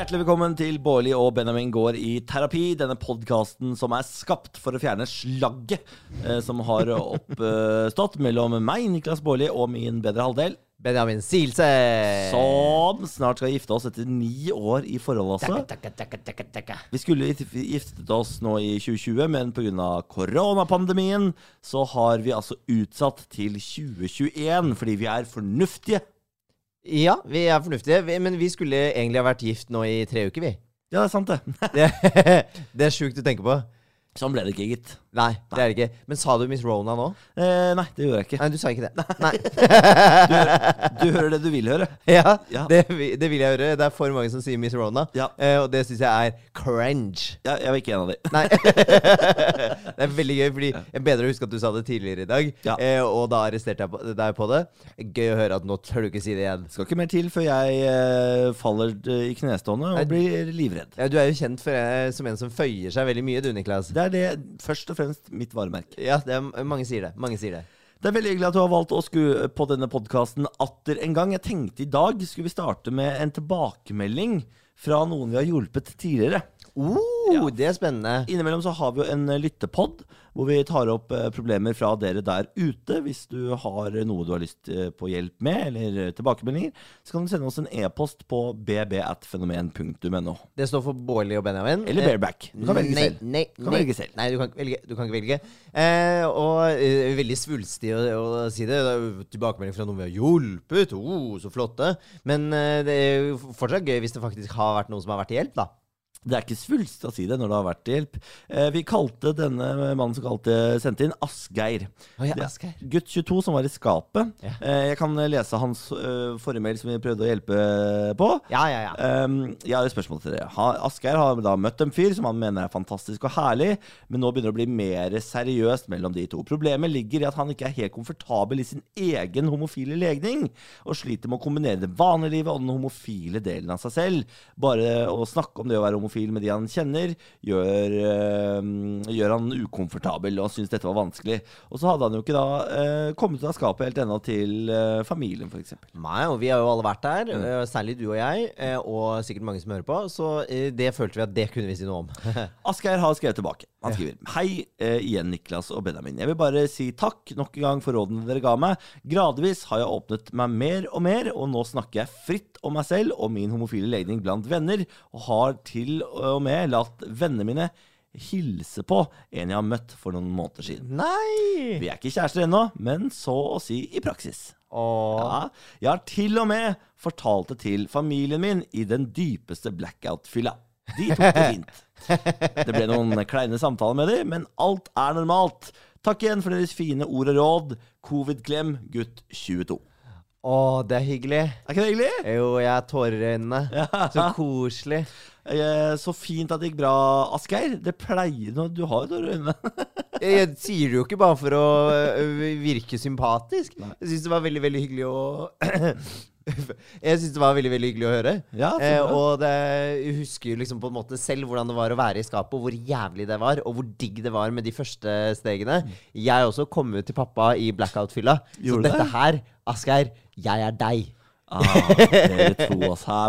Hjertelig velkommen til Bårli og Benjamin går i terapi. Denne podkasten som er skapt for å fjerne slagget eh, som har oppstått mellom meg, Niklas Bårli, og min bedre halvdel. Benjamin Silse. Som snart skal gifte oss etter ni år i forhold, altså. Takka, takka, takka, takka. Vi skulle gif- giftet oss nå i 2020, men pga. koronapandemien så har vi altså utsatt til 2021 fordi vi er fornuftige. Ja, vi er fornuftige, vi, men vi skulle egentlig ha vært gift nå i tre uker, vi. Ja, det er sant, det. Det, det er sjukt å tenke på. Sånn ble det ikke, gitt. Nei, det er det ikke. Men sa du Miss Rona nå? Eh, nei, det gjorde jeg ikke. Nei, du sa ikke det. Nei. Du hører det du vil høre. Ja, Ja. Det, det vil jeg høre. Det er for mange som sier Miss Rona, Ja. eh, og det syns jeg er cringe. Ja, jeg var ikke en av de. Nei. det er veldig gøy, fordi jeg bedre å huske at du sa det tidligere i dag, Ja. eh, og da arresterte jeg på, deg på det. Gøy å høre at nå tør du ikke si det igjen. Skal ikke mer til før jeg eh, faller eh, i knestående og blir livredd. Ja, du er jo kjent for, eh, som en som føyer seg veldig mye, du, Niklas. Det er det først og fremst mitt varemerke. Ja, det er, mange sier det. Mange sier det. Det er veldig hyggelig at du har valgt å skru på denne podkasten atter en gang. Jeg tenkte i dag skulle vi starte med en tilbakemelding fra noen vi har hjulpet tidligere. Uh, Ja. Det er spennende. Innimellom så har vi jo en eh, lyttepod hvor vi tar opp eh, problemer fra dere der ute. Hvis du har noe du har lyst eh, på hjelp med, eller tilbakemeldinger, så kan du sende oss en e-post på bbatfenomen.no. Det står for Bårli og Benjamin. Eller Bareback. Du kan velge nei, selv. Nei, kan nei, velge selv. Nei, du kan velge. Du kan ikke velge. Eh, og uh, veldig svulstig å, å si det. det er tilbakemelding fra noen vi har hjulpet. Oh, så flotte. Men uh, det er jo fortsatt gøy hvis det faktisk har vært noen som har vært til hjelp, da. Det er ikke svulst å si det når det har vært til hjelp. Eh, vi kalte denne mannen som kalte, sendte inn, Asgeir. Oh, ja, Asgeir. Gutt 22 som var i skapet. Ja. Eh, jeg kan lese hans uh, forrige mail som vi prøvde å hjelpe på. Ja, ja, ja. Um, jeg har et spørsmål til dere. Ha, Asgeir har da møtt en fyr som han mener er fantastisk og herlig, men nå begynner det å bli mer seriøst mellom de to. Problemet ligger i at han ikke er helt komfortabel i sin egen homofile legning, og sliter med å kombinere det vanlige livet og den homofile delen av seg selv. Bare å snakke om det å være homofil med de han kjenner, gjør, eh, gjør han ukomfortabel, og syns dette var vanskelig. Og så hadde han jo ikke da eh, kommet ut av skapet helt ennå til eh, familien, f.eks. Nei, og vi har jo alle vært der, Mm. særlig du og jeg, og sikkert mange som hører på, så det følte vi at det kunne vi si noe om. Asgeir har skrevet tilbake. Han skriver Hei eh, igjen, Niklas og Benjamin. Jeg vil bare si takk nok en gang for rådene dere ga meg. Gradvis har jeg åpnet meg mer og mer, og nå snakker jeg fritt om meg selv og min homofile legning blant venner, og har til og med latt vennene mine hilse på en jeg har møtt for noen måneder siden. Nei! Vi er ikke kjærester ennå, men så å si i praksis. Ja, jeg har til og med fortalt det til familien min i den dypeste blackout-fylla. De tok det fint. Det ble noen kleine samtaler med dem, men alt er normalt. Takk igjen for deres fine ord og råd. Covid-klem, gutt 22. Åh, det er hyggelig. Er ikke det hyggelig? Jo, jeg har tårer i øynene. Så koselig. Eh, Så fint at det gikk bra, Asgeir. Det pleier nå Du har jo tårer i øynene. Jeg, sier det jo ikke bare for å øh, virke sympatisk. Jeg syns det var veldig, veldig hyggelig å Jeg synes det var veldig veldig hyggelig å høre. Ja, eh, og det, jeg husker liksom på en måte selv hvordan det var å være i skapet, og hvor jævlig det var, og hvor digg det var med de første stegene. Jeg også kom ut til pappa i blackout-fylla. Så dette det? her, Asgeir, jeg er deg. Ah, dere to, altså.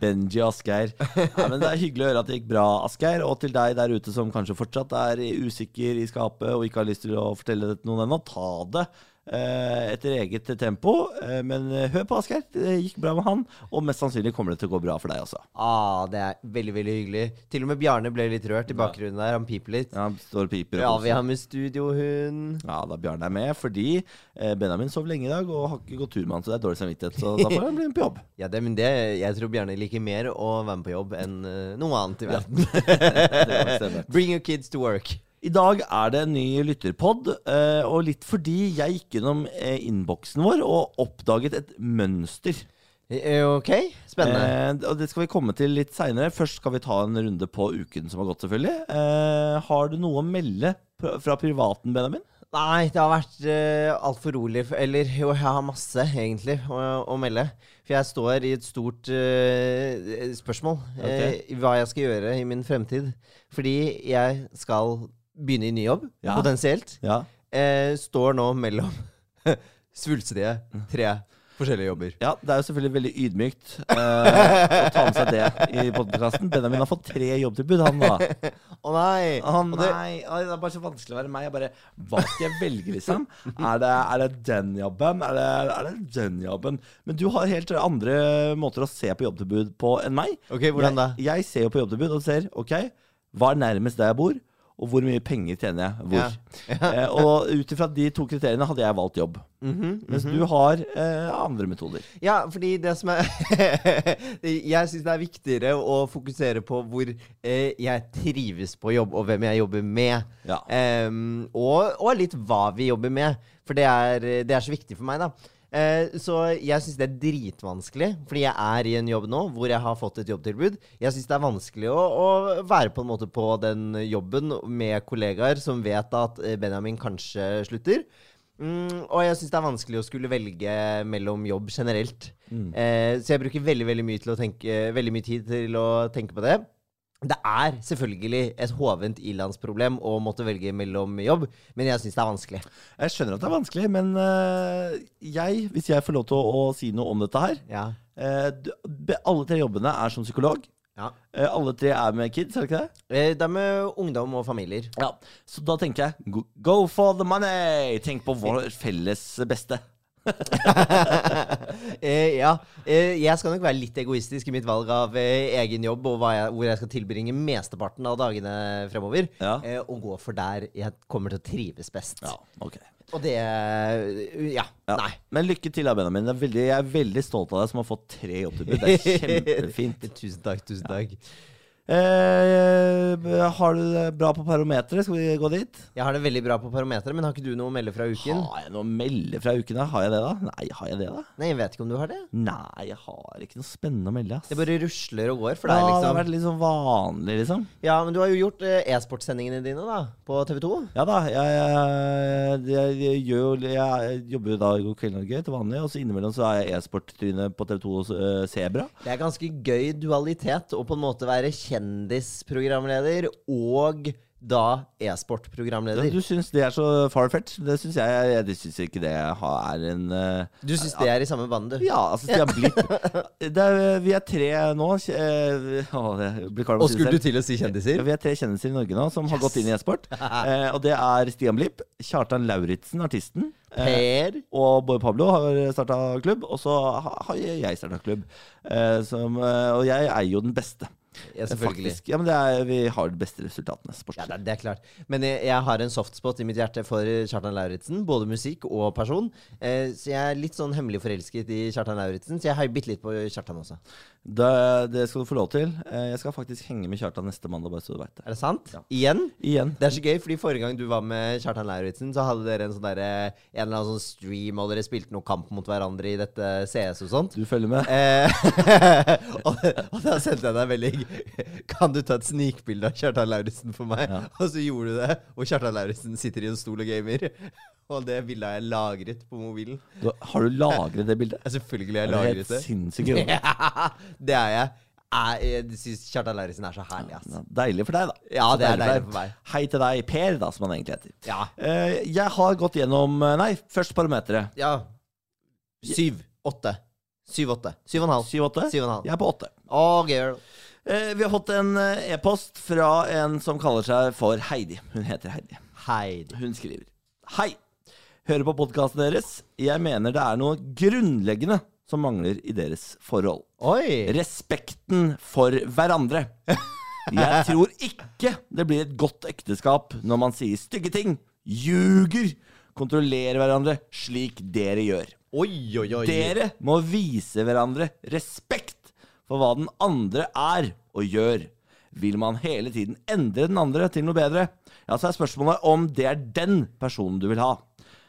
Benji og Asgeir. Ja, men det er hyggelig å høre at det gikk bra, Asgeir. Og til deg der ute som kanskje fortsatt er usikker i skapet og ikke har lyst til å fortelle det til noen ennå, ta det etter eget tempo. Eh, men eh, hør på Asgeir. Det gikk bra med han, og mest sannsynlig kommer det til å gå bra for deg også. Ah, det er veldig, veldig hyggelig. Til og med Bjarne ble litt rørt i bakgrunnen der. Han piper litt. Ja, han står og piper. Ja, vi har med studiohund. Ja, da Bjarne er med, fordi eh, Benjamin sov lenge i dag og har ikke gått tur med han, så det er dårlig samvittighet. Så da får han bli med på jobb. Ja, det, men det, jeg tror Bjarne liker mer å være med på jobb enn eh, noe annet i verden. Bring your kids to work. I dag er det en ny lytterpod, eh, og litt fordi jeg gikk gjennom eh, innboksen vår og oppdaget et mønster. Eh, Ok, spennende. Eh, og Det skal vi komme til litt seinere. Først skal vi ta en runde på uken som har gått, selvfølgelig. Eh, har du noe å melde fra privaten, Benjamin? Nei, det har vært uh, altfor rolig. Eller jo, jeg har masse, egentlig, å, å melde. For jeg står i et stort uh, spørsmål Okay. Uh, hva jeg skal gjøre i min fremtid. Fordi jeg skal begynne i ny jobb, Ja. potensielt. Ja. Eh, står nå mellom svulstige tre forskjellige jobber. Ja, det er jo selvfølgelig veldig ydmykt eh, å ta med seg det i podkasten. Benjamin har fått tre jobbtilbud, han da. Å nei! Oh, nei, Oh, det er bare så vanskelig å være meg. Jeg bare, Hva skal jeg velge, liksom? Er det, er det den jobben? Er det, er det den jobben? Men du har helt andre måter å se på jobbtilbud på enn meg. Ok, hvordan da? Jeg, jeg ser jo på jobbtilbud og ser OK, hva er nærmest der jeg bor? Og hvor mye penger tjener jeg hvor? Eh, og ut ifra de to kriteriene hadde jeg valgt jobb. Mhm, Mens du har eh, andre metoder. Ja, fordi det som er Jeg syns det er viktigere å fokusere på hvor eh, jeg trives på jobb, og hvem jeg jobber med. Ja. Um, og, og litt hva vi jobber med. For det er, det er så viktig for meg, da. Eh, så jeg syns det er dritvanskelig, fordi jeg er i en jobb nå hvor jeg har fått et jobbtilbud. Jeg syns det er vanskelig å, å være på en måte på den jobben med kollegaer som vet at eh, Benjamin kanskje slutter. Mm, og jeg syns det er vanskelig å skulle velge mellom jobb generelt. Eh, så jeg bruker veldig veldig mye, å tenke, veldig mye tid til å tenke på det. Det er selvfølgelig et hovent ilandsproblem å måtte velge mellom jobb, men jeg syns det er vanskelig. Jeg skjønner at det er vanskelig, men eh, jeg, hvis jeg får lov til å, å si noe om dette her Ja. eh, Alle tre jobbene er som psykolog. ja. Eh, alle tre er med kids, er det ikke det? Det er med ungdom og familier. Ja. Så da tenker jeg go, go for the money! Tenk på vår felles beste. eh, ja. Eh, jeg skal nok være litt egoistisk i mitt valg av eh, egen jobb og hva jeg, hvor jeg skal tilbringe mesteparten av dagene fremover. Ja. Eh, og gå for der jeg kommer til å trives best. Ja, ok. Og det Ja. Ja. Nei. Men lykke til, Benjamin. Det er veldig, jeg er veldig stolt av deg som har fått tre jobbtilbud. Det er kjempefint. tusen takk, tusen takk. Eh, har du det bra på parometeret? Skal vi gå dit? Jeg har det veldig bra på parometeret, men har ikke du noe å melde fra uken? Har jeg noe å melde fra uken? da? Har jeg det, da? Nei, har jeg det, da? Nei, jeg vet ikke om du har det. Nei, jeg har ikke noe spennende å melde. ass. Det bare rusler og går for deg, ja, det har liksom. vært litt sånn vanlig, liksom. Ja, men du har jo gjort eh, e-sportsendingene dine, da. På TV 2. Ja da, jeg, jeg, jeg, jeg, gjør jo- jeg jobber jo da i God kveld Norge til vanlig, og så innimellom så er jeg e-sporttryne på TV2 hos uh, Sebra. Det er ganske gøy dualitet å på en måte være kjendisprogramleder og da e-sportprogramleder. Du syns det er så far-fetched? Det syns jeg, jeg syns ikke det er en uh, Du syns det er i samme bane, du? Ja, altså Stian Blipp det er, Vi er tre nå. uh, å, det blir Og skulle du til å si kjendiser? Ja, Vi er tre kjendiser i Norge nå som har gått inn i e-sport. Uh, og det er Stian Blipp, Kjartan Lauritzen, artisten. Per? og Bård Pablo har starta klubb, og så har jeg starta klubb. Som, og jeg er jo den beste. Ja, selvfølgelig. Faktisk. Ja, men det er, Vi har de beste resultatene. Ja, det, det er klart. Men jeg, jeg har en softspot i mitt hjerte for Kjartan Lauritzen. Både musikk og person. Eh, så jeg er litt sånn hemmelig forelsket i Kjartan Lauritzen. Så jeg har bitte litt på Kjartan også. Det, det skal du få lov til. Eh, jeg skal faktisk henge med Kjartan neste mandag, bare så du veit det. Er det sant? Igjen? Igjen. Det er så gøy, fordi Forrige gang du var med Kjartan Lauritzen, så hadde dere en sånn derre En eller annen sånn stream, og dere spilte noe kamp mot hverandre i dette CS og sånt. Du følger med? Eh, og, og da sendte jeg deg melding Kan du ta et snikbilde av Kjartan Lauritzen for meg? Ja. Og så gjorde du det, og Kjartan Lauritzen sitter i en stol og gamer. Og det bildet har jeg lagret på mobilen. Du, har du lagret det bildet? Ja, Selvfølgelig har jeg lagret Det er helt det. sinnssykt. Ja, det er jeg. Jeg, syns Kjartan Lauritzen er så herlig, ass. Ja, Deilig for deg, da. Ja, det er Deilig deilig for meg. Hei til deg, Per, da, som han egentlig heter. Ja. Eh, jeg har gått gjennom eh, Nei, først parameteret. ja. Syv. Åtte. Syv, åtte. Syv og en halv. 7-8. Syv og en halv. Jeg er på åtte. Oh, girl. Eh, vi har fått en eh, e-post fra en som kaller seg for Heidi. Hun heter Heidi. Heidi. Hun skriver Hei. Hører på podkasten deres. Jeg mener det er noe grunnleggende som mangler i deres forhold. Oi. Respekten for hverandre. Jeg tror ikke det blir et godt ekteskap når man sier stygge ting, ljuger, kontrollerer hverandre slik dere gjør. Oi, oi, oi. Dere må vise hverandre respekt for hva den andre er og gjør. Vil man hele tiden endre den andre til noe bedre, ja, så er spørsmålet om det er den personen du vil ha.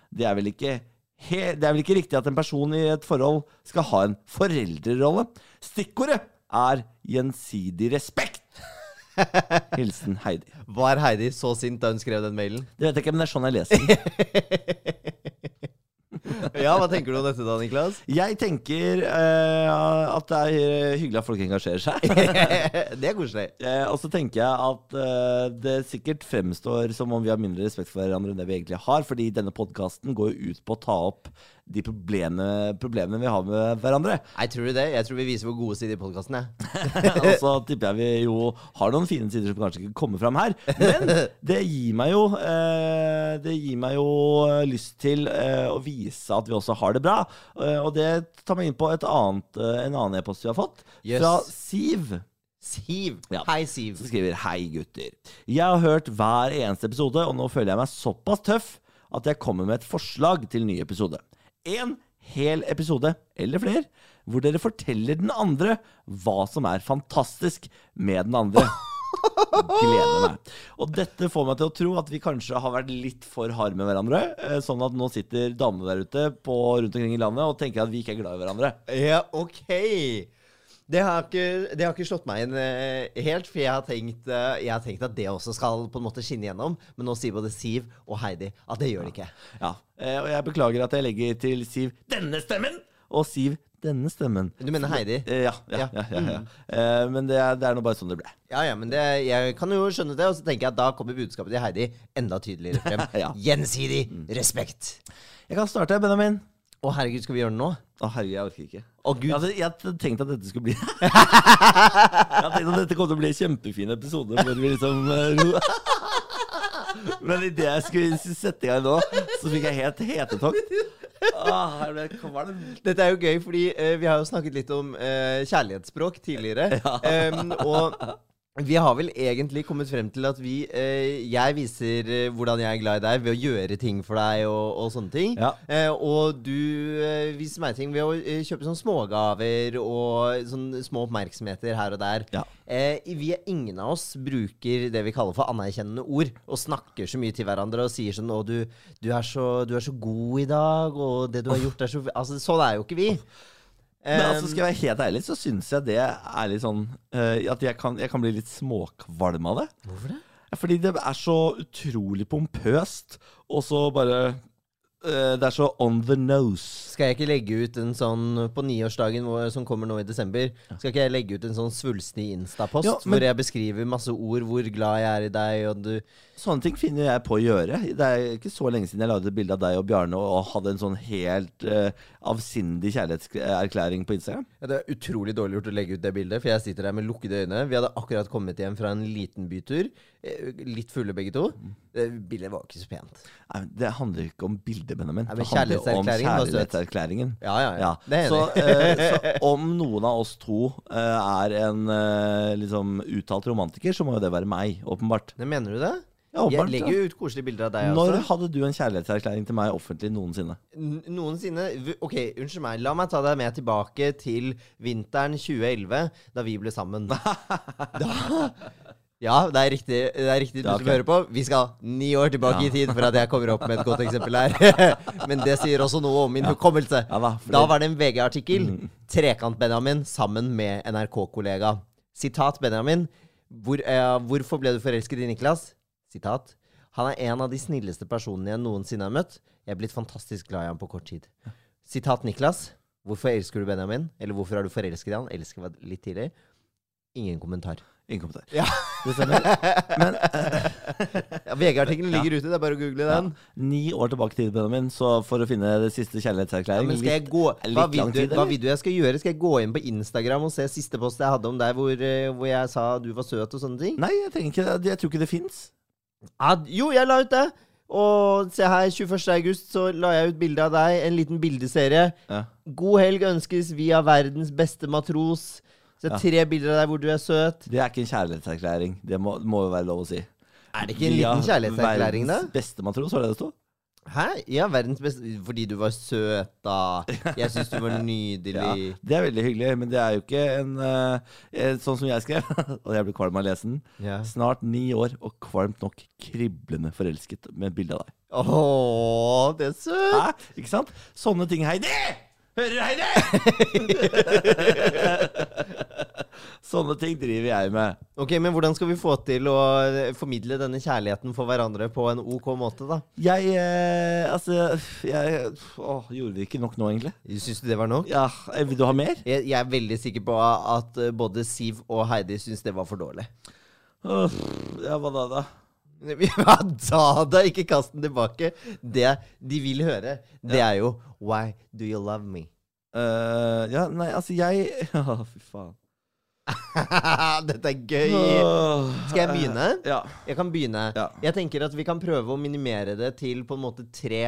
Det er vel ikke, he det er vel ikke riktig at en person i et forhold skal ha en foreldrerolle? Stikkordet er gjensidig respekt. Hilsen Heidi. Var Heidi så sint da hun skrev den mailen? Det vet jeg ikke, men det er sånn jeg leser den. Ja, Hva tenker du om dette da, Niklas? Jeg tenker uh, at det er hyggelig at folk engasjerer seg. det er koselig. Uh, og så tenker jeg at uh, det sikkert fremstår som om vi har mindre respekt for hverandre enn det vi egentlig har. Fordi denne podkasten går jo ut på å ta opp de problemene, problemene vi har med hverandre. Nei, tror du det? Jeg tror vi viser hvor gode sider i podkasten, er. og så tipper jeg vi jo har noen fine sider som kanskje ikke kommer fram her. Men det gir meg jo eh, Det gir meg jo lyst til eh, å vise at vi også har det bra. Eh, og det tar meg inn på et annet, eh, en annen e-post vi har fått, Yes. fra Siv. Siv. Ja. Hei, Siv. Som skriver Hei gutter. Jeg har hørt hver eneste episode, og nå føler jeg meg såpass tøff at jeg kommer med et forslag til ny episode. En hel episode, eller flere, hvor dere forteller den andre hva som er fantastisk med den andre. Gleder meg. Og dette får meg til å tro at vi kanskje har vært litt for harde med hverandre. eh, Sånn at nå sitter damene der ute på, rundt omkring i landet og tenker at vi ikke er glad i hverandre. Ja, ok. Det har, ikke, det har ikke slått meg inn eh, helt, for jeg har, tenkt, eh, jeg har tenkt at det også skal på en måte skinne gjennom. Men nå sier både Siv og Heidi at det gjør det ikke. Ja, ja. Og jeg beklager at jeg legger til Siv denne stemmen og Siv denne stemmen. Du mener Heidi? Eh, Ja, ja, Ja. ja, ja. Eh, Men det er, det er nå bare sånn det ble. Ja, ja, men det, jeg kan jo skjønne det, og så tenker jeg at da kommer budskapet til Heidi enda tydeligere frem. Gjensidig respekt. Jeg kan starte, Benjamin. Å, herregud, skal vi gjøre det nå? Å, herregud, jeg orker ikke. Å, gud. Jeg hadde, jeg tenkt at dette skulle bli Jeg hadde tenkt at dette kom til å bli en kjempefin episode hvor vi liksom eh, Men idet jeg skulle sette i gang nå, så fikk jeg helt hetetokt. Ah, her ble. Dette er jo gøy, fordi eh, vi har jo snakket litt om eh, kjærlighetsspråk tidligere. Em, og vi har vel egentlig kommet frem til at vi eh, Jeg viser eh, hvordan jeg er glad i deg ved å gjøre ting for deg og, og sånne ting. Ja. Eh, og du eh, viser meg ting ved å eh, kjøpe sånne smågaver og sånne små oppmerksomheter her og der. Ja. Eh, vi er ingen av oss bruker det vi kaller for anerkjennende ord, og snakker så mye til hverandre og sier sånn 'Å, du, du, er så, du er så god i dag', og 'det du har gjort, er så Altså, sånn er jo ikke vi. Men altså, skal jeg være helt ærlig, så syns jeg det er litt sånn uh, At jeg kan, jeg kan bli litt småkvalm av det. Hvorfor det? Fordi det er så utrolig pompøst, og så bare uh, Det er så on the nose. Skal jeg ikke legge ut en sånn på niårsdagen hvor- som kommer nå i desember, skal ikke jeg legge ut en sånn svulstig Insta-post Ja, men- hvor jeg beskriver masse ord, hvor glad jeg er i deg, og du Sånne ting finner jeg på å gjøre. Det er ikke så lenge siden jeg lagde et bilde av deg og Bjarne og, hadde en sånn helt uh, avsindig kjærlighetserklæring på Instagram. Ja, Det er utrolig dårlig gjort å legge ut det bildet, for jeg sitter der med lukkede øyne. Vi hadde akkurat kommet hjem fra en liten bytur. eh, Litt fulle begge to. Det bildet var ikke så pent. Nei, det handler ikke om bildet, Benjamin. Nei, men det handler om kjærlighetserklæringen søt. kjærlighetserklæringen. Ja, ja, ja. Ja. Så, uh, så om noen av oss to uh, er en liksom uttalt romantiker, så må jo det være meg, åpenbart. Det Mener du det? Ja, Jeg legger ja. jo ut koselige bilder av deg også. Når hadde du en kjærlighetserklæring til meg offentlig noensinne? N- Noensinne Ok, unnskyld meg. La meg ta deg med tilbake til vinteren 2011, da vi ble sammen. Da Ja, det er riktig, det er riktig du Ja, som hører på. Vi skal ni år tilbake Ja. i tid for at jeg kommer opp med et godt eksempel her. Men det sier også noe om min hukommelse. Ja da, Da var det en VG-artikkel. Trekant-Benjamin sammen med NRK-kollega. Sitat Benjamin. Hvor, eh, hvorfor ble du forelsket i Niklas? Sitat. Han er en av de snilleste personene jeg noensinne har møtt. Jeg er blitt fantastisk glad i ham på kort tid. Sitat Niklas. Hvorfor elsker du Benjamin? Eller hvorfor er du forelsket i han? Elsker var litt tidlig. Ingen kommentar. Ingen kommentar. Ja. Det stemmer. Men eh, Ja, VG-artikkelen ligger ute, det er bare å google den. ni år tilbake i tid, Benjamin, så for å finne det siste Ja, kjærlighetserklæring men skal jeg gå litt hva vil, lang du, tid, hva vil du jeg skal gjøre? Skal jeg gå inn på Instagram og se siste post jeg hadde om deg, hvor, eh, hvor jeg sa du var søt og sånne ting? Nei, jeg ikke. Jeg tror ikke det fins. Ja, jo, jeg la ut det! Og se her, 21. august så la jeg ut bilde av deg. En liten bildeserie. Ja. God helg ønskes via verdens beste matros. Så er tre bilder av deg hvor du er søt. Det er ikke en kjærlighetserklæring. Det må, må jo være lov å si. Er det ikke en liten kjærlighetserklæring, da? Verdens beste matros, var det det sto? Hæ? Ja, verdens beste Fordi du var søt, da. Jeg syns du var Ja, nydelig. det er veldig hyggelig, men det er jo ikke en eh, Sånn som jeg skrev, og jeg ble kvalm av å lese den. Ja. Snart ni år og kvalmt nok kriblende forelsket med bilde av deg. Åh, det er søt! Hæ? Ikke sant? Sånne ting, Heidi! Hører Heidi? Sånne ting driver jeg med. Ok, Men hvordan skal vi få til å eh, formidle denne kjærligheten for hverandre på en ok måte, da? Jeg eh, Altså jeg, å, Gjorde vi ikke nok nå, egentlig? Syns du det var nok? Ja, eh, Vil du ha mer? Jeg, jeg er veldig sikker på at eh, både Siv og Heidi syns det var for dårlig. Åh, ja, hva da, da? Ja, da da, ikke kast den tilbake. Det de vil høre, det er jo Why do you love me? Uh, ja, nei, altså, jeg Å, fy faen. Dette er gøy. Skal jeg begynne? eh, Ja. Jeg kan begynne. Ja. Jeg tenker at vi kan prøve å minimere det til på en måte tre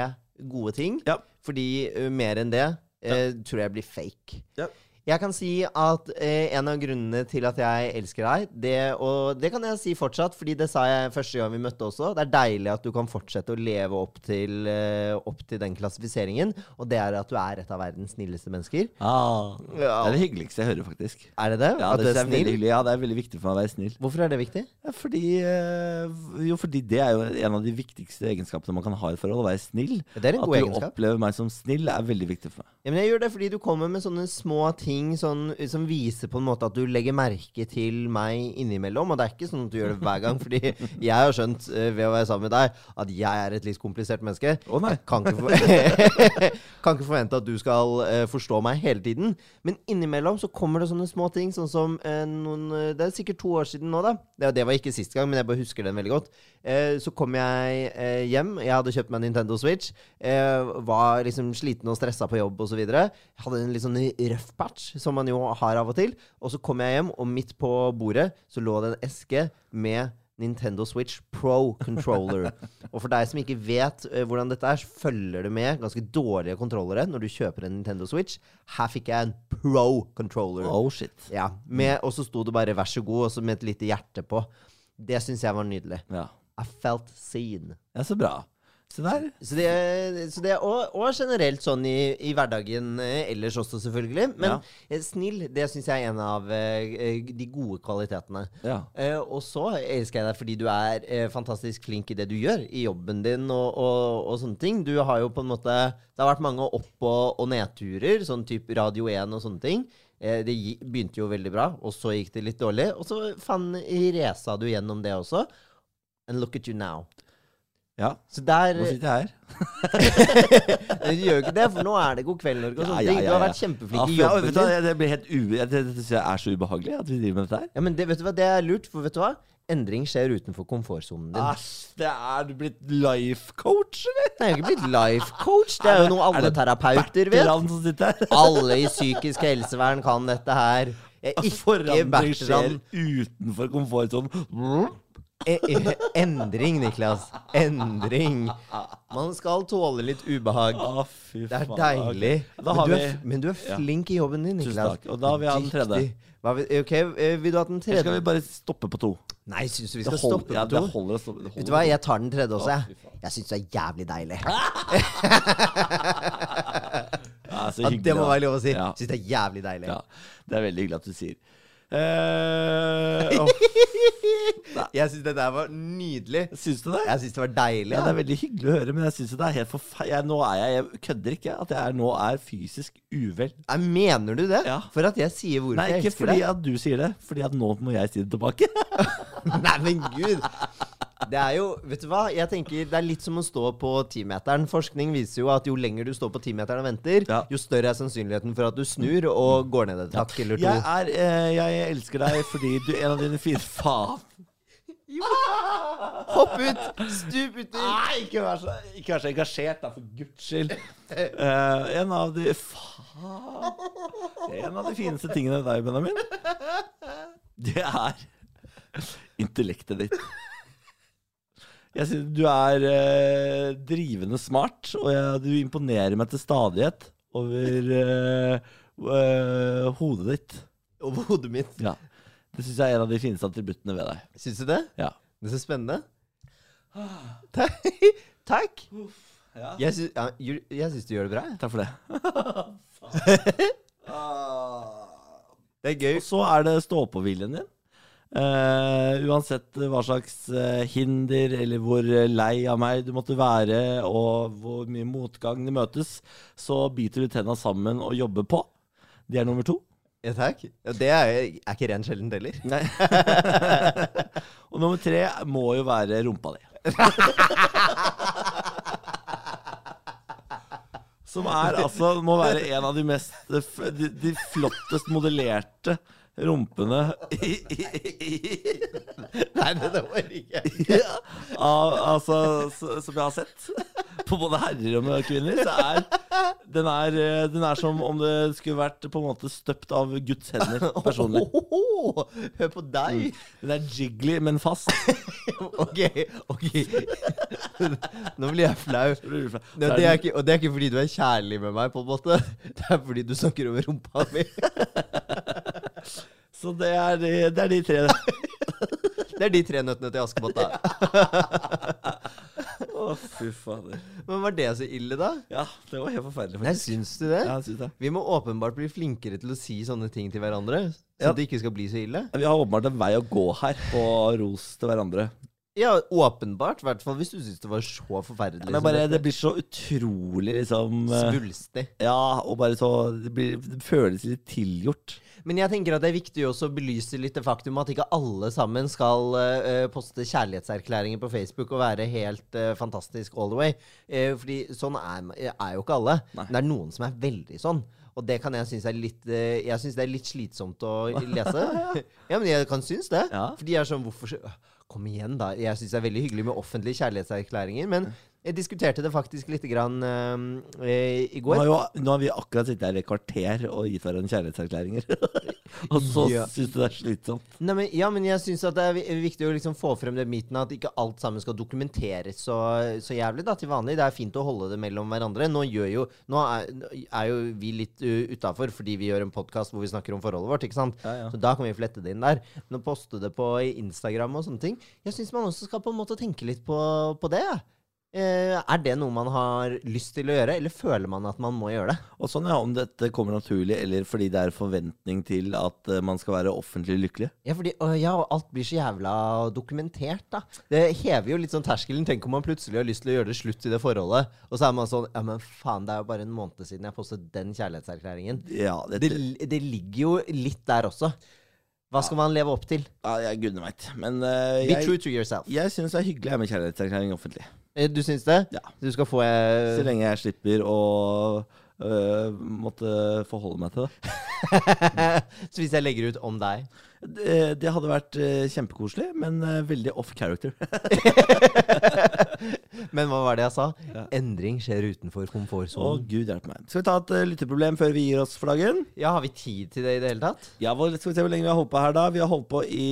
gode ting. Ja. Fordi uh, mer enn det eh, tror jeg blir fake. Ja. Jeg kan si at eh, en av grunnene til at jeg elsker deg, det, og det kan jeg si fortsatt, fordi det sa jeg første gang vi møtte også, det er deilig at du kan fortsette å leve opp til, eh, opp til den klassifiseringen, og det er at du er et av verdens snilleste mennesker. Ah, det er det hyggeligste jeg hører, faktisk. Er det det? Ja, at det, du er veldig snill? hyggelig. Ja, det er veldig viktig for meg å være snill. Hvorfor er det viktig? Ja, fordi, eh, jo, fordi det er jo en av de viktigste egenskapene man kan ha i et forhold. Å være snill. Det er en At du egenskap. opplever meg som snill, er veldig viktig for meg. Ja, men jeg gjør det fordi du kommer med sånne små ting sånn, som viser på en måte at du legger merke til meg innimellom. Og det er ikke sånn at du gjør det hver gang, fordi jeg har skjønt uh, ved å være sammen med deg at jeg er et litt komplisert menneske. Å nei. Kan ikke, for kan ikke forvente at du skal uh, forstå meg hele tiden. Men innimellom så kommer det sånne små ting, sånn som uh, noen Det er sikkert to år siden nå, da. Det, det var ikke sist gang, men jeg bare husker den veldig godt. Så kom jeg hjem. Jeg hadde kjøpt meg Nintendo Switch. Var liksom sliten og stressa på jobb osv. Hadde en litt sånn røff patch, som man jo har av og til. Og så kom jeg hjem, og midt på bordet så lå det en eske med Nintendo Switch Pro Controller. og for deg som ikke vet uh, hvordan dette er, så følger det med ganske dårlige kontrollere når du kjøper en Nintendo Switch. Her fikk jeg en Pro Controller. Oh shit. Ja, med, Og så sto det bare 'vær så god', og så med et lite hjerte på. Det syns jeg var nydelig. Ja. I felt seen. ja, så bra. Se der. Så det, så det og, og generelt sånn i, i hverdagen eh, ellers også, selvfølgelig. Men Ja. eh, snill, det syns jeg er en av eh, de gode kvalitetene. Ja. Eh, og så elsker jeg deg fordi du er eh, fantastisk flink i det du gjør, i jobben din og, og, og sånne ting. Du har jo på en måte Det har vært mange opp- og, og nedturer, sånn type Radio 1 og sånne ting. Eh, det begynte jo veldig bra, og så gikk det litt dårlig. Og så faen resa du gjennom det også. And look at you now. Ja. Så der Nå sitter jeg her. Du gjør ikke det, for nå er det God kveld, Norge og ja, ja, Du har vært kjempeflink Ja, i jeg- jobben din. Det blir helt u... Det, det, det synes jeg er så ubehagelig at vi driver med dette her. Ja, men det, vet du hva, det er lurt, for vet du hva? Endring skjer utenfor komfortsonen din. Æsj, det er du blitt life coach, eller? Det er jo ikke blitt life coach. Det er jo noe alle terapeuter vet. Alle i psykisk helsevern kan dette her. Eh, Ikke Forandring skjer utenfor komfortsonen. Eh, eh, Endring, Niklas. Endring. Man skal tåle litt ubehag. Å, fy Det er deilig. Men du, er, men du er flink i jobben din, Tusen Niklas. takk. Og da vil jeg ha den tredje. Hva ok, eh, Vil du ha den Eller skal vi bare stoppe på to? Nei, syns du vi skal hold- stoppe ja, på to? Det holder stoppe. Vet du hva, jeg tar den tredje også, jeg. Jeg syns det er jævlig deilig. Ja, så Ja, det må være lov å si. Ja. Syns det er jævlig deilig. Ja, det er veldig hyggelig at du sier. Eh, oh. Jeg syns det der var nydelig. syns du det? Jeg syns det var deilig. Ja, det er veldig hyggelig å høre, men jeg syns det er helt forferdelig. Nå er jeg, jeg kødder ikke, at jeg er, nå er fysisk uvel. Jeg Mener du det? Ja. For at jeg sier hvorfor Nei, jeg ikke fordi deg? at du sier det, fordi at nå må jeg si det tilbake. Nei, men gud. Det er jo, vet du hva? Jeg tenker Det er litt som å stå på timeteren. Forskning viser jo at jo lenger du står på timeteren og venter, Ja. jo større er sannsynligheten for at du snur og går ned et hakk eller to. Jeg, er, eh, jeg elsker deg fordi du er en av dine fine Faen! Hopp ut! Stup uti! Nei, ikke vær så, ikke vær så engasjert, da, for guds skyld. Uh, en av de Faen. En av de fineste tingene ved deg, Benjamin, det er intellektet ditt. Jeg synes Du er eh, drivende smart, og jeg, du imponerer meg til stadighet over eh, eh, hodet ditt. Over hodet mitt. Ja. Det syns jeg er en av de fineste attributtene ved deg. Syns du det? Ja. Det er så spennende. Takk. Takk. Ja. Jeg syns, ja, jeg syns du gjør det bra. jeg. Takk for det. Det er gøy. Og så er det stå-på-viljen din. Eh, uansett hva slags uh, hinder eller hvor eh, lei av meg du måtte være, og hvor mye motgang det møtes, så biter du tenna sammen og jobber på. Det er nummer to. Ja, takk. Det er, er ikke ren sjeldent heller. Nei. og nummer tre må jo være rumpa di. Som er altså må være en av de mest De, de flottest modellerte rumpene i, i, i, Nei, det, var ikke ja, av, altså, som jeg har sett på både herrer og kvinner. Så er den, er eh, den er som om det skulle vært på en måte støpt av Guds hender personlig. Oh, Hør på deg! Den er jiggly, men fast. Ok, ok. Nå blir jeg flau. Er det- ikke, og det er ikke fordi du er kjærlig med meg, på en måte. Det er fordi du snakker over rumpa mi. Så det er de, det er de tre. Det er de tre nøttene til Askepott, da. Å, fy fader. Men var det så ille, da? Ja, det var helt forferdelig. Nei, syns du det? Ja, jeg syns det. Vi må åpenbart bli flinkere til å si sånne ting til hverandre, så Ja. det ikke skal bli så ille. Vi har åpenbart en vei å gå her på ros til hverandre. Ja, åpenbart. I hvert fall hvis du syns det var så forferdelig. Men bare, det blir så utrolig liksom eh, Svulstig. Ja, og bare så Det, blir, det føles litt tilgjort. Men jeg tenker at det er viktig også å belyse litt det faktum at ikke alle sammen skal uh, poste kjærlighetserklæringer på Facebook og være helt uh, fantastisk all the way. Uh, fordi sånn er, er jo ikke alle. Nei. Men det er noen som er veldig sånn. Og det kan jeg synes er litt Jeg synes det er litt slitsomt å lese. ja, men jeg kan synes det. Ja. For de er sånn Hvorfor Kom igjen, da. Jeg syns det er veldig hyggelig med offentlige kjærlighetserklæringer. Men jeg diskuterte det faktisk litt grann, uh, i Nå går. har, jo, nå har vi akkurat sittet her i kvarter og gitt hverandre kjærlighetserklæringer. og så Ja. syns du det er slitsomt. Nei, men, ja, men jeg syns det er viktig å liksom få frem det myten at ikke alt sammen skal dokumenteres så, så jævlig da, til vanlig. Det er fint å holde det mellom hverandre. Nå, jo, nå er, er jo vi litt uh, utafor fordi vi gjør en podkast hvor vi snakker om forholdet vårt. ikke sant? Ja, ja. Så da kan vi flette det inn der. Men å poste det på Instagram og sånne ting Jeg syns man også skal på en måte tenke litt på, på det. Eh, er det noe man har lyst til å gjøre, eller føler man at man må gjøre det? Og sånn ja, Om dette kommer naturlig, eller fordi det er forventning til at eh, man skal være offentlig lykkelig. Ja, fordi, ja, og alt blir så jævla dokumentert, da. Det hever jo litt sånn terskelen. Tenk om man plutselig har lyst til å gjøre det slutt i det forholdet, og så er man sånn Ja, men faen, det er jo bare en måned siden jeg postet den kjærlighetserklæringen. Ja, Det, det, det ligger jo litt der også. Hva skal man leve opp til? ja jeg gudene veit. Men eh, Be true to yourself. jeg syns det er hyggelig jeg, med kjærlighetserklæring offentlig. Eh, Du syns det? Ja. Du skal få jeg... Så lenge jeg slipper å øh, måtte forholde meg til det. Så hvis jeg legger ut om deg Det, det hadde vært kjempekoselig, men veldig off character. Men hva var det jeg sa? Ja. Endring skjer utenfor Å, komfortsonen. gud hjelpe meg. Skal vi ta et lytteproblem før vi gir oss flaggen? Ja, har vi tid til det i det hele tatt? Ja, Skal vi se hvor lenge vi har holdt på her, da. Vi har holdt på i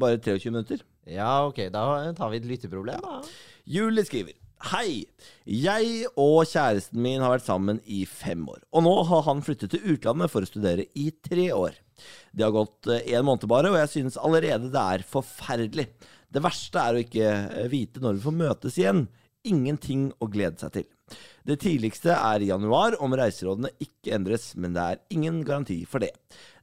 bare 23 minutter. Ja, ok, da tar vi et lytteproblem, da. Julie skriver Hei! Jeg og kjæresten min har vært sammen i fem år. Og nå har han flyttet til utlandet for å studere i tre år. Det har gått én en måned bare, og jeg synes allerede det er forferdelig. Det verste er å ikke eh, vite når vi får møtes igjen. Ingenting å glede seg til. Det tidligste er i januar om reiserådene ikke endres, men det er ingen garanti for det.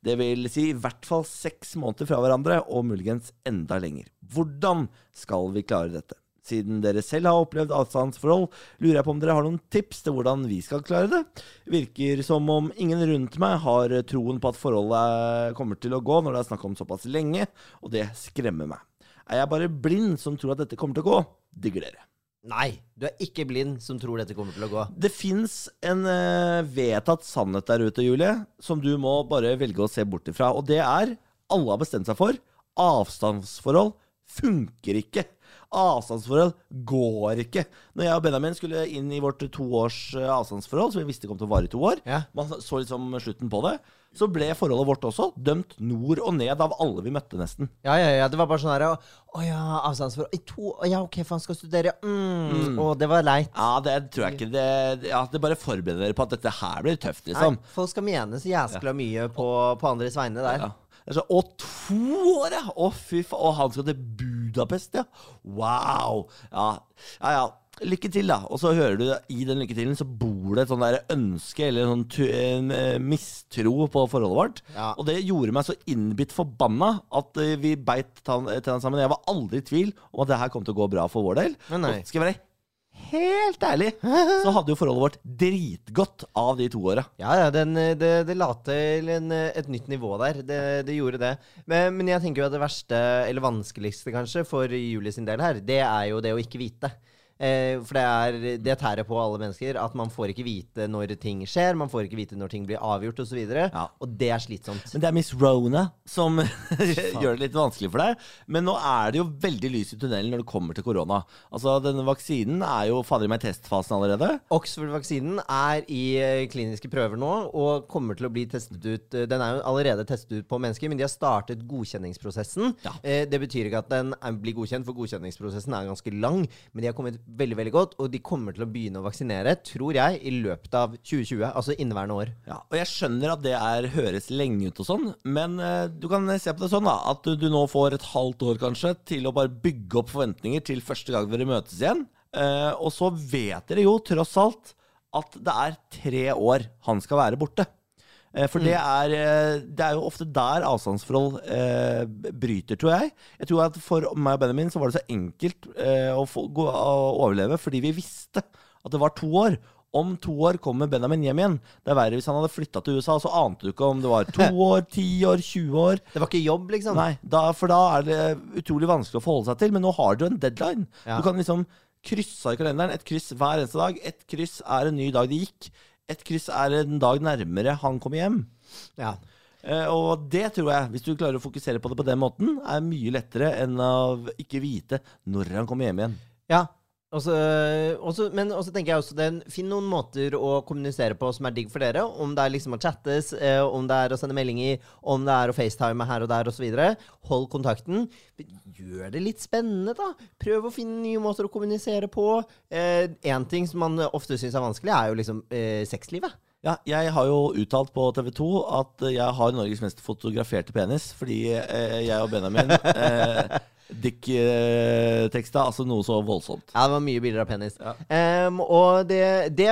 Det vil si i hvert fall seks måneder fra hverandre, og muligens enda lenger. Hvordan skal vi klare dette? Siden dere selv har opplevd avstandsforhold, lurer jeg på om dere har noen tips til hvordan vi skal klare det. Virker som om ingen rundt meg har troen på at forholdet kommer til å gå når det er snakk om såpass lenge, og det skremmer meg. Er jeg bare blind som tror at dette kommer til å gå? Digger dere. Nei, du er ikke blind som tror dette kommer til å gå. Det fins en uh, vedtatt sannhet der ute, Julie, som du må bare velge å se bort ifra. Og det er alle har bestemt seg for avstandsforhold funker ikke. Avstandsforhold går ikke. Når jeg og Benjamin skulle inn i vårt toårs eh, avstandsforhold, som vi visste kom til å vare i to år, Ja. man så liksom slutten på det, så ble forholdet vårt også dømt nord og ned av alle vi møtte, nesten. Ja, ja, ja, det var bare sånn her Å å ja, avstandsforhold I to å Ja, ok, han skal studere. Mm. Å, det var leit. Ja, det tror jeg ikke. Det, ja, det bare forbereder dere på at dette her blir tøft, Nei, liksom. folk skal mene så jæskla mye på, på andres vegne der. Ja. Det er så, og to år, ja! Å, fy faen. Og han skal til Budapest, ja. Wow. Ja, ja. ja. Lykke til, da. Og så hører du i den lykke til så bor det et sånn ønske eller sånn en eh, mistro på forholdet vårt. Ja. Og det gjorde meg så innbitt forbanna at eh, vi beit tennene sammen. Jeg var aldri i tvil om at det her kom til å gå bra for vår del. Men nei. Og skal jeg være helt ærlig, så hadde jo forholdet vårt dritgodt av de to åra. Ja, ja, den, det, det la til en, et nytt nivå der. Det, det gjorde det. Men, men jeg tenker jo at det verste, eller vanskeligste kanskje, for Julie sin del her, det er jo det å ikke vite. Eh, for det, er, det tærer på alle mennesker. At man får ikke vite når ting skjer, man får ikke vite når ting blir avgjort osv. Og, så Ja. og det er slitsomt. Men det er Miss Rona som gjør det litt vanskelig for deg. Men nå er det jo veldig lys i tunnelen når det kommer til korona. Altså, Denne vaksinen er jo fader i meg testfasen allerede. Oxford-vaksinen er i eh, kliniske prøver nå og kommer til å bli testet ut eh, Den er jo allerede testet ut på mennesker, men de har startet godkjenningsprosessen. Ja. Det betyr ikke at den blir godkjent, for godkjenningsprosessen er ganske lang. Men de har kommet veldig veldig godt, og de kommer til å begynne å vaksinere, tror jeg, i løpet av 2020. Altså inneværende år. Ja, og jeg skjønner at det er, høres lenge ut og sånn, men eh, du kan se på det sånn da, at du, du nå får et halvt år kanskje til å bare bygge opp forventninger til første gang dere møtes igjen. Eh, og så vet dere jo tross alt at det er tre år han skal være borte. Eh, For det, er, eh, det er jo ofte der avstandsforhold eh, bryter, tror jeg. Jeg tror at For meg og Benjamin så var det så enkelt eh, å, få, gå, å overleve fordi vi visste at det var to år. Om to år kommer Benjamin hjem igjen. Det er verre hvis han hadde flytta til USA, så ante du ikke om det var to år, ti år, 20 år. Det var ikke jobb, liksom. Nei, da, for da er det utrolig vanskelig å forholde seg til. Men nå har du en deadline. Ja. Du kan liksom krysse i kalenderen. Et kryss hver eneste dag. Et kryss er en ny dag det gikk. Et kryss er en dag nærmere han kommer hjem. Ja. Eh, og det tror jeg, hvis du klarer å fokusere på det på den måten, er mye lettere enn å ikke vite når han kommer hjem igjen. Ja. Og så- men også tenker jeg også den, Finn noen måter å kommunisere på som er digg for dere. Om det er liksom å chattes, eh, om det er å sende meldinger, om det er å facetime her og der osv. Hold kontakten. Gjør det litt spennende, da. Prøv å finne nye måter å kommunisere på. Én ting som man ofte syns er vanskelig, er jo liksom eh, sexlivet. Ja, jeg har jo uttalt på TV 2 at jeg har Norges mest fotograferte penis, fordi eh, jeg og Benjamin eh, Dick-teksta, altså noe så voldsomt. Ja, det var mye bilder av penis. Ja. Um, og det, det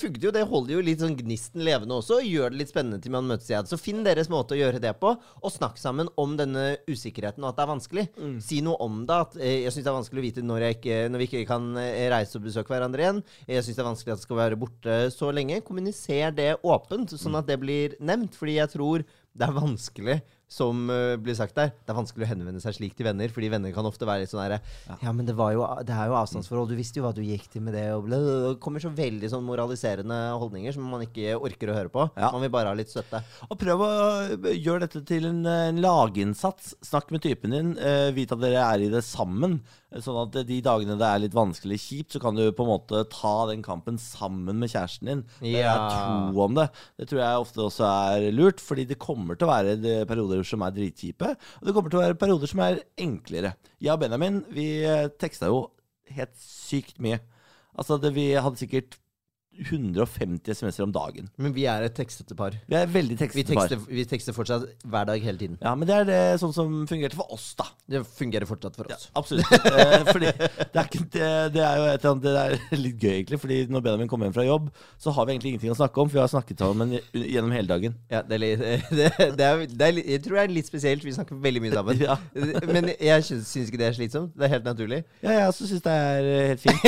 funket jo. Det holder jo litt sånn gnisten levende også. og Gjør det litt spennende til man møtes igjen. Så finn deres måte å gjøre det på, og snakk sammen om denne usikkerheten og at det er vanskelig. Si noe om det. At eh, jeg syns det er vanskelig å vite når, ikke, når vi ikke kan eh, reise og besøke hverandre igjen. Jeg syns det er vanskelig at det skal være borte så lenge. Kommuniser det åpent, sånn at det blir nevnt. Fordi jeg tror det er vanskelig, som eh, blir sagt der, det er vanskelig å henvende seg slik til venner. Fordi venner kan ofte være litt sånn herre ja. men det, var jo, det er jo avstandsforhold. Du visste jo hva du gikk til med det. Og. Det kommer så veldig sånn moraliserende holdninger som man ikke orker å høre på. Ja. Man vil bare ha litt støtte. Og prøv å gjøre dette til en, en laginnsats. Snakk med typen din. Uh, vit at dere er i det sammen. Sånn at de dagene det er litt vanskelig kjipt, så kan du på en måte ta den kampen sammen med kjæresten din. Dere Ja. er to om det. Det tror jeg ofte også er lurt, fordi det kommer til å være perioder som er dritkjipe, og det kommer til å være perioder som er enklere. Jeg og Benjamin, vi eh, teksta jo helt sykt mye. Altså, det, vi hadde sikkert 150 SMS-er om dagen. Men vi er et tekstete par. Vi er veldig Vi tekstete par. vi tekster fortsatt hver dag hele tiden. Ja, men det er det sånn som fungerte for oss, da. Det fungerer fortsatt for Ja, oss. absolutt. Eh, fordi det er, ikke, det, det er jo et Det er litt gøy, egentlig. Fordi når Benjamin kommer hjem fra jobb, så har vi egentlig ingenting å snakke om. For vi har snakket sammen gjennom hele dagen. Ja, det er litt, det, er, er, jeg tror det er litt spesielt. Vi snakker veldig mye sammen. Ja. Men jeg syns syns ikke det er slitsomt. Det er helt naturlig. Ja, jeg også syns det er eh, helt fint.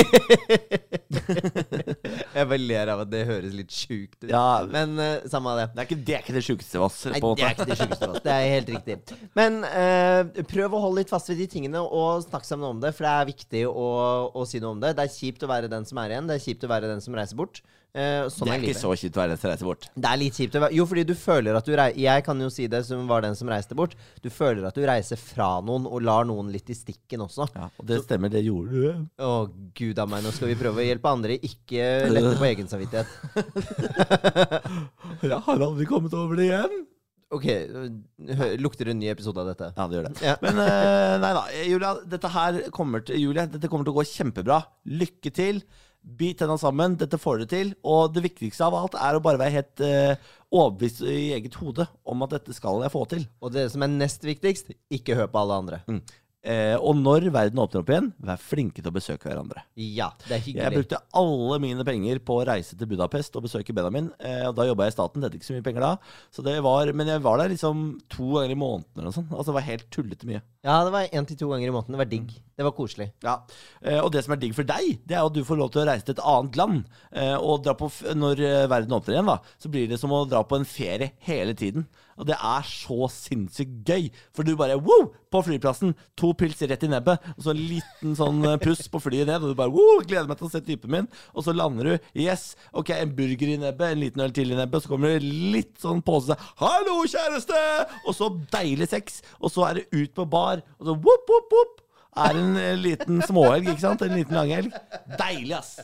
Jeg bare ler av at det høres litt sjukt ut. Ja, Men uh, samme av det. det er ikke det, er ikke det sjukeste av oss. Nei, det er ikke det sjukeste av oss. Det er helt riktig. Men uh, prøv å holde litt fast ved de tingene og snakk sammen om det, for det er viktig å, å si noe om det. Det er kjipt å være den som er igjen. Det er kjipt å være den som reiser bort. Eh, sånn Det er er ikke så kjipt å være den som reiser bort. Det er litt kjipt Jo, fordi du føler at du reiser Jeg kan jo si det som var den som reiste bort. Du føler at du reiser fra noen og lar noen litt i stikken også. Ja, og det stemmer, det gjorde du. Å, gud a meg, nå skal vi prøve å hjelpe andre, ikke lette på egen samvittighet. Jeg har aldri kommet over det igjen. Ok, lukter det en ny episode av dette? Ja, det gjør det. Ja. Men uh, nei da, Julia, dette her kommer til, Julie, dette kommer til å gå kjempebra. Lykke til. Bit tenna sammen. Dette får du til. Og det viktigste av alt er å bare være helt uh, overbevist i eget hode om at dette skal jeg få til. Og det som er nest viktigst, ikke hør på alle andre. Eh, og når verden åpner opp igjen, vær flinke til å besøke hverandre. Ja, det er Jeg brukte alle mine penger på å reise til Budapest og besøke Benjamin. Eh, og da jobba jeg i staten, det er ikke så mye penger da. Så det var, men jeg var der liksom to ganger i måneden eller noe sånt. Altså det var helt tullete mye. Ja, det var én til to ganger i måneden. Det var digg. Det var koselig. Ja, eh, Og det som er digg for deg, det er at du får lov til å reise til et annet land. Eh, og dra på f når eh, verden åpner igjen, da, så blir det som å dra på en ferie hele tiden. Og det er så sinnssykt gøy. For du bare wow! På flyplassen, to pils rett i nebbet, og så en liten sånn eh, puss på flyet ned, og du bare wow! Gleder meg til å se typen min. Og så lander du. Yes, ok, en burger i nebbet, en liten øl til i nebbet, så kommer det litt sånn pose. Hallo, kjæreste! Og så deilig sex, og så er det ut på bar, og så wop, wop, whoop er en eh, liten småhelg, ikke sant? En liten langhelg. Deilig, ass.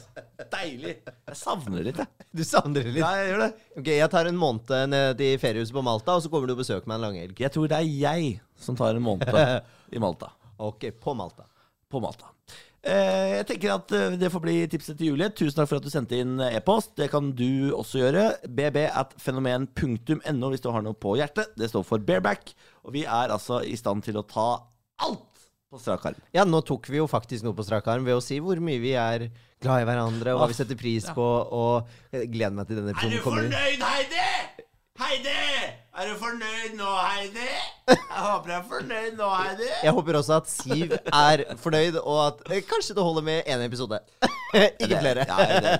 Deilig. Jeg savner det litt, jeg. Du savner det litt? Ja, jeg gjør det. Ok, Jeg tar en måned ned i feriehuset på Malta, og så kommer du og besøker meg en langhelg. Jeg tror det er jeg som tar en måned i Malta. Ok, på Malta. På Malta. Eh, jeg tenker at eh, det får bli tipset til Julie. Tusen takk for at du sendte inn e-post. Det kan du også gjøre. bb at fenomen.no hvis du har noe på hjertet. Det står for bareback. Og vi er altså i stand til å ta alt på strak arm. Ja, nå tok vi jo faktisk noe på strak arm ved å si hvor mye vi er glad i hverandre, og hva vi setter pris på, og jeg gleder meg til denne episoden kommer. fornøyd, Heidi? Heidi! Er du fornøyd nå, Heidi? Jeg håper jeg er fornøyd nå, Heidi. Jeg håper også at Siv er fornøyd, og at eh, kanskje det holder med én episode. Ikke flere. Ja, det.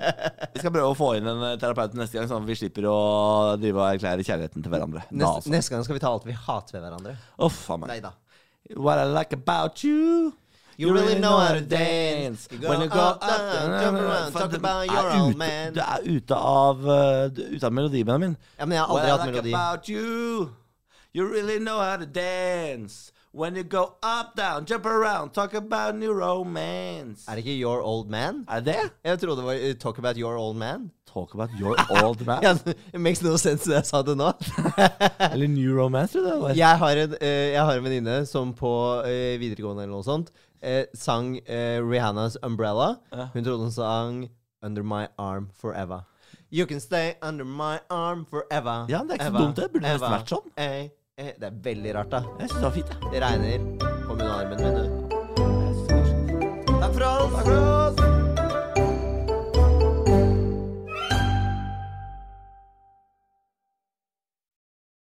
Vi skal prøve å få inn en terapeut neste gang, sånn at vi slipper å drive og erklære kjærligheten til hverandre. Da, Neste, altså. neste gang skal vi ta alt vi hater ved hverandre. Uff faen meg. Nei da. What I like about you You really know how to dance. You go When you go up, down, jump around, talk about your old ute- man. Du er ute av, uh, ute av melodivennen min. Ja, men jeg har aldri What I hatt like melodi. about you You really know how to dance When you go up, down, jump around Talk about new romance Er det ikke Your Old Man? Er det? Jeg trodde det var uh, Talk About Your Old Man. Talk about your old man Ja, it makes no sense det jeg sa det nå. Eller new romance, tror du det var? Jeg har en, uh, en venninne som på uh, videregående eller noe sånt sang Rihannas 'Umbrella'. Hun trodde hun sang 'Under My Arm Forever'. You can stay under my arm forever. Ja, det er ikke så dumt det. Burde nesten vært sånn. Eh, det er veldig rart, da. Jeg synes det var fint, da. Det regner. Kom under armen min, du. Takk for oss. Takk for oss